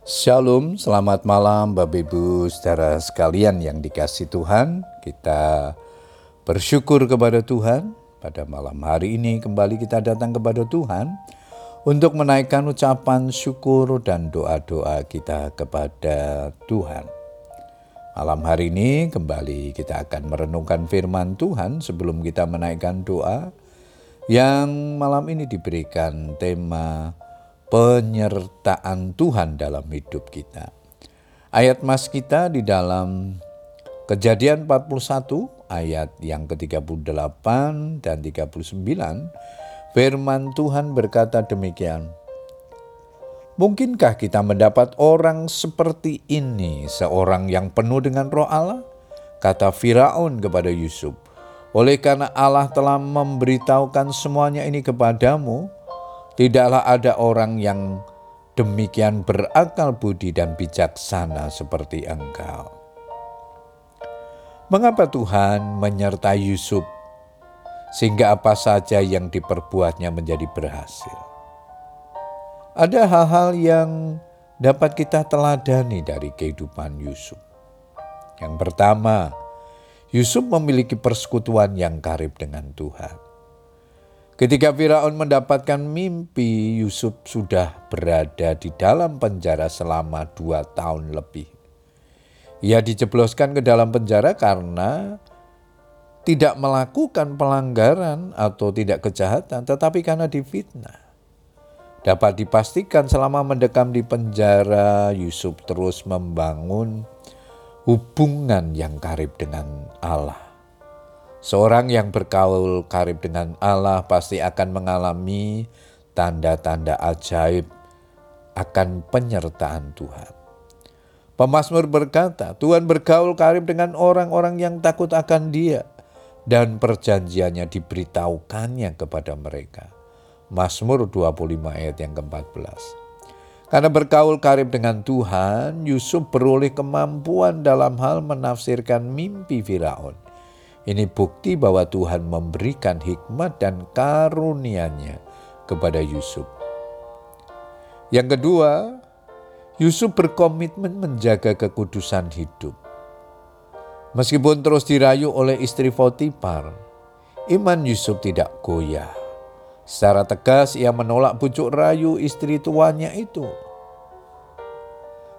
Shalom, selamat malam Bapak Ibu saudara sekalian yang dikasih Tuhan. Kita bersyukur kepada Tuhan. Pada malam hari ini kembali kita datang kepada Tuhan untuk menaikkan ucapan syukur dan doa-doa kita kepada Tuhan. Malam hari ini kembali kita akan merenungkan firman Tuhan sebelum kita menaikkan doa yang malam ini diberikan tema penyertaan Tuhan dalam hidup kita. Ayat mas kita di dalam Kejadian 41 ayat yang ke-38 dan 39 firman Tuhan berkata demikian. Mungkinkah kita mendapat orang seperti ini, seorang yang penuh dengan roh Allah? Kata Firaun kepada Yusuf, oleh karena Allah telah memberitahukan semuanya ini kepadamu, tidaklah ada orang yang demikian berakal budi dan bijaksana seperti engkau. Mengapa Tuhan menyertai Yusuf sehingga apa saja yang diperbuatnya menjadi berhasil? Ada hal-hal yang dapat kita teladani dari kehidupan Yusuf. Yang pertama, Yusuf memiliki persekutuan yang karib dengan Tuhan. Ketika Firaun mendapatkan mimpi, Yusuf sudah berada di dalam penjara selama dua tahun lebih. Ia dijebloskan ke dalam penjara karena tidak melakukan pelanggaran atau tidak kejahatan, tetapi karena difitnah. Dapat dipastikan selama mendekam di penjara, Yusuf terus membangun hubungan yang karib dengan Allah. Seorang yang berkaul karib dengan Allah pasti akan mengalami tanda-tanda ajaib akan penyertaan Tuhan. Pemasmur berkata, Tuhan bergaul karib dengan orang-orang yang takut akan dia dan perjanjiannya diberitahukannya kepada mereka. Mazmur 25 ayat yang ke-14. Karena berkaul karib dengan Tuhan, Yusuf beroleh kemampuan dalam hal menafsirkan mimpi Firaun. Ini bukti bahwa Tuhan memberikan hikmat dan karunia-Nya kepada Yusuf. Yang kedua, Yusuf berkomitmen menjaga kekudusan hidup. Meskipun terus dirayu oleh istri Potifar, iman Yusuf tidak goyah. Secara tegas ia menolak bujuk rayu istri tuannya itu.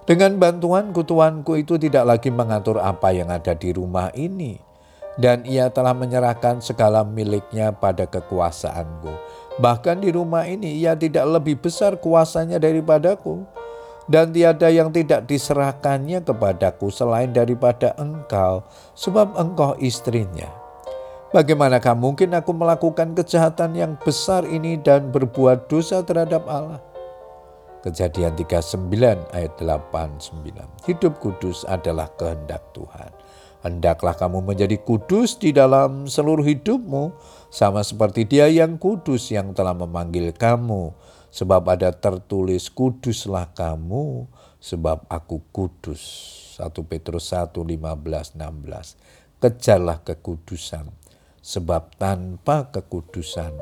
Dengan bantuanku tuanku itu tidak lagi mengatur apa yang ada di rumah ini. Dan ia telah menyerahkan segala miliknya pada kekuasaanku. Bahkan di rumah ini ia tidak lebih besar kuasanya daripadaku. Dan tiada yang tidak diserahkannya kepadaku selain daripada engkau, sebab engkau istrinya. Bagaimanakah mungkin aku melakukan kejahatan yang besar ini dan berbuat dosa terhadap Allah? Kejadian 39 ayat 89. Hidup kudus adalah kehendak Tuhan. Hendaklah kamu menjadi kudus di dalam seluruh hidupmu, sama seperti Dia yang kudus yang telah memanggil kamu. Sebab ada tertulis, "Kuduslah kamu, sebab Aku kudus." 1 Petrus 1 15 16. Kejarlah kekudusan sebab tanpa kekudusan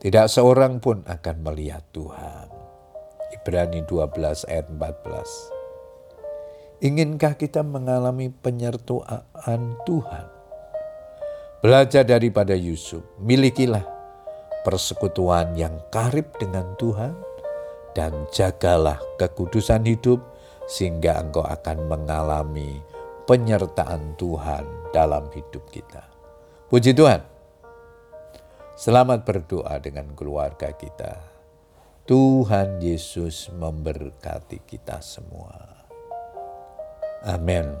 tidak seorang pun akan melihat Tuhan. Ibrani 12 ayat 14. Inginkah kita mengalami penyertaan Tuhan? Belajar daripada Yusuf, milikilah persekutuan yang karib dengan Tuhan dan jagalah kekudusan hidup sehingga engkau akan mengalami penyertaan Tuhan dalam hidup kita. Puji Tuhan. Selamat berdoa dengan keluarga kita. Tuhan Yesus memberkati kita semua. Amén.